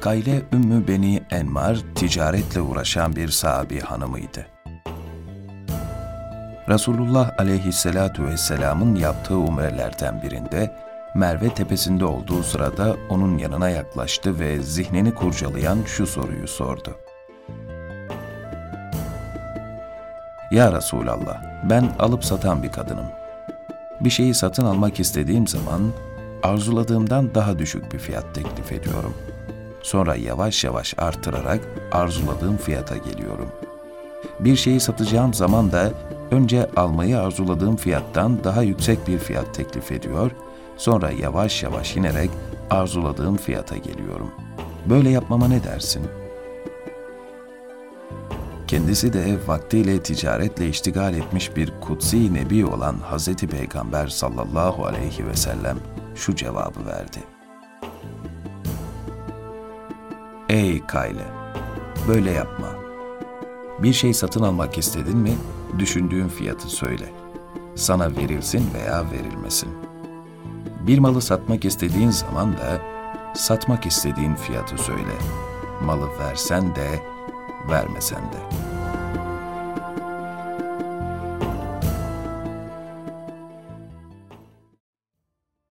Kayle Ümmü Beni Enmar ticaretle uğraşan bir sahabi hanımıydı. Resulullah aleyhissalatu vesselamın yaptığı umrelerden birinde Merve tepesinde olduğu sırada onun yanına yaklaştı ve zihnini kurcalayan şu soruyu sordu. Ya Resulallah, ben alıp satan bir kadınım. Bir şeyi satın almak istediğim zaman arzuladığımdan daha düşük bir fiyat teklif ediyorum. Sonra yavaş yavaş artırarak arzuladığım fiyata geliyorum. Bir şeyi satacağım zaman da önce almayı arzuladığım fiyattan daha yüksek bir fiyat teklif ediyor, sonra yavaş yavaş inerek arzuladığım fiyata geliyorum. Böyle yapmama ne dersin?'' Kendisi de vaktiyle ticaretle iştigal etmiş bir kutsi nebi olan Hz. Peygamber sallallahu aleyhi ve sellem şu cevabı verdi. Ey Kayle! Böyle yapma. Bir şey satın almak istedin mi, düşündüğün fiyatı söyle. Sana verilsin veya verilmesin. Bir malı satmak istediğin zaman da satmak istediğin fiyatı söyle. Malı versen de, vermesen de.''